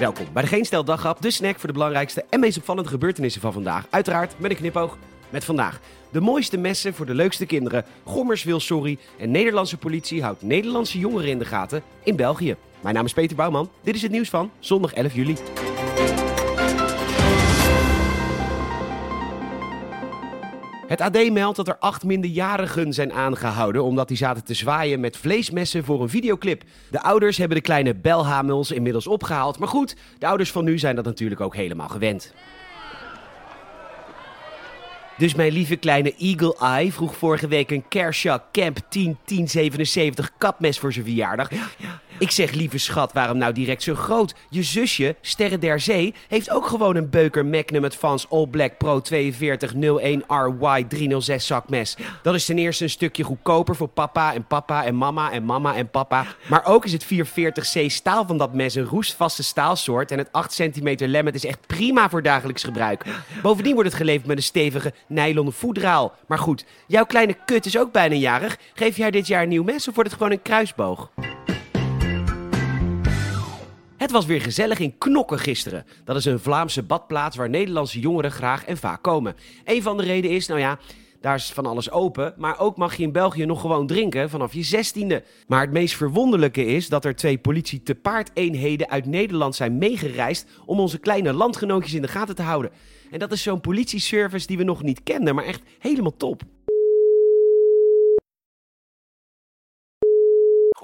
Welkom bij de Geen Stel Daghap, de snack voor de belangrijkste en meest opvallende gebeurtenissen van vandaag. Uiteraard met een knipoog met vandaag. De mooiste messen voor de leukste kinderen, Gommers wil sorry en Nederlandse politie houdt Nederlandse jongeren in de gaten in België. Mijn naam is Peter Bouwman, dit is het nieuws van zondag 11 juli. Het AD meldt dat er acht minderjarigen zijn aangehouden omdat die zaten te zwaaien met vleesmessen voor een videoclip. De ouders hebben de kleine belhamels inmiddels opgehaald, maar goed, de ouders van nu zijn dat natuurlijk ook helemaal gewend. Dus mijn lieve kleine Eagle Eye vroeg vorige week een Kershaw Camp 10 1077 kapmes voor zijn verjaardag. Ik zeg, lieve schat, waarom nou direct zo groot? Je zusje, Sterren der Zee, heeft ook gewoon een Beuker Magnum Advance All Black Pro 4201 RY 306 zakmes. Dat is ten eerste een stukje goedkoper voor papa en papa en mama en mama en papa. Maar ook is het 440C staal van dat mes een roestvaste staalsoort. En het 8 centimeter lemmet is echt prima voor dagelijks gebruik. Bovendien wordt het geleverd met een stevige nylon voedraal. Maar goed, jouw kleine kut is ook bijna jarig. Geef jij dit jaar een nieuw mes of wordt het gewoon een kruisboog? Het was weer gezellig in Knokken gisteren. Dat is een Vlaamse badplaats waar Nederlandse jongeren graag en vaak komen. Een van de redenen is, nou ja, daar is van alles open, maar ook mag je in België nog gewoon drinken vanaf je zestiende. Maar het meest verwonderlijke is dat er twee politie te paard eenheden uit Nederland zijn meegereisd om onze kleine landgenootjes in de gaten te houden. En dat is zo'n politieservice die we nog niet kenden, maar echt helemaal top.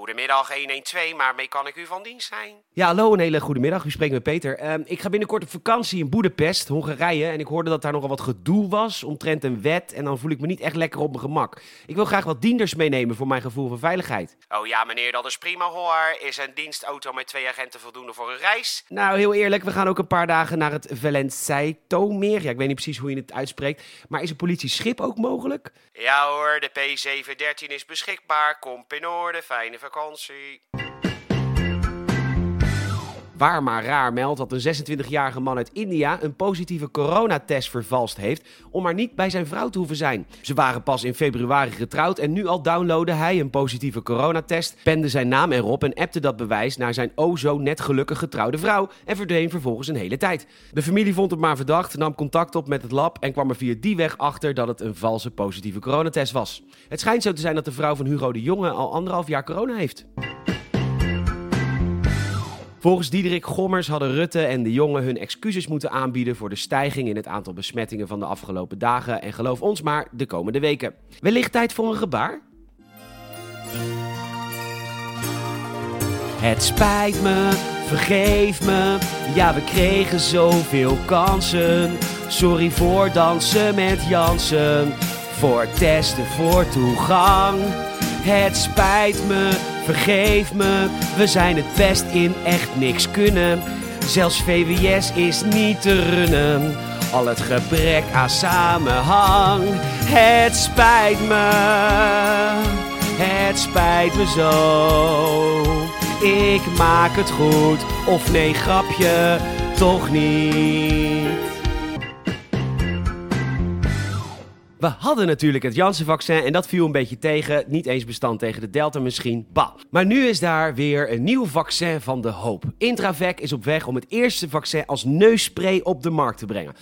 Goedemiddag 112, waarmee kan ik u van dienst zijn? Ja, hallo, een hele goede middag. U spreekt met Peter. Ehm, ik ga binnenkort op vakantie in Boedapest, Hongarije. En ik hoorde dat daar nogal wat gedoe was omtrent een wet. En dan voel ik me niet echt lekker op mijn gemak. Ik wil graag wat dienders meenemen voor mijn gevoel van veiligheid. Oh ja, meneer, dat is prima hoor. Is een dienstauto met twee agenten voldoende voor een reis? Nou, heel eerlijk, we gaan ook een paar dagen naar het Valenciato-meer. Ja, ik weet niet precies hoe je het uitspreekt. Maar is een politieschip ook mogelijk? Ja hoor, de P713 is beschikbaar. Kom in orde, fijne vakantie. Waar maar raar meldt dat een 26-jarige man uit India een positieve coronatest vervalst heeft om maar niet bij zijn vrouw te hoeven zijn. Ze waren pas in februari getrouwd en nu al downloadde hij een positieve coronatest, pende zijn naam erop en appte dat bewijs naar zijn o zo net gelukkig getrouwde vrouw en verdween vervolgens een hele tijd. De familie vond het maar verdacht, nam contact op met het lab en kwam er via die weg achter dat het een valse positieve coronatest was. Het schijnt zo te zijn dat de vrouw van Hugo de Jonge al anderhalf jaar corona heeft. Volgens Diederik Gommers hadden Rutte en de jongen hun excuses moeten aanbieden voor de stijging in het aantal besmettingen van de afgelopen dagen en geloof ons maar de komende weken. Wellicht tijd voor een gebaar? Het spijt me, vergeef me, ja we kregen zoveel kansen. Sorry voor dansen met Jansen, voor testen, voor toegang. Het spijt me, vergeef me, we zijn het best in echt niks kunnen. Zelfs VWS is niet te runnen, al het gebrek aan samenhang. Het spijt me, het spijt me zo. Ik maak het goed, of nee grapje, toch niet. We hadden natuurlijk het Janssen-vaccin en dat viel een beetje tegen. Niet eens bestand tegen de Delta misschien. Bah. Maar nu is daar weer een nieuw vaccin van de hoop. Intravec is op weg om het eerste vaccin als neusspray op de markt te brengen.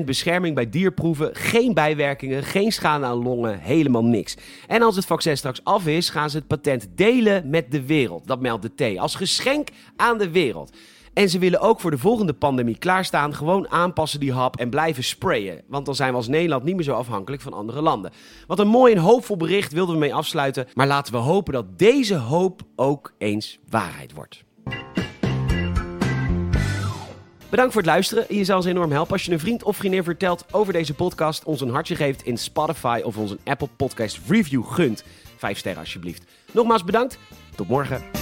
100% bescherming bij dierproeven, geen bijwerkingen, geen schade aan longen, helemaal niks. En als het vaccin straks af is, gaan ze het patent delen met de wereld. Dat meldt de T. Als geschenk aan de wereld. En ze willen ook voor de volgende pandemie klaarstaan. Gewoon aanpassen die hap en blijven sprayen. Want dan zijn we als Nederland niet meer zo afhankelijk van andere landen. Wat een mooi en hoopvol bericht wilden we mee afsluiten. Maar laten we hopen dat deze hoop ook eens waarheid wordt. Bedankt voor het luisteren. Je zou ons enorm helpen als je een vriend of vriendin vertelt over deze podcast, ons een hartje geeft in Spotify of ons een Apple Podcast review gunt. Vijf sterren alsjeblieft. Nogmaals bedankt. Tot morgen.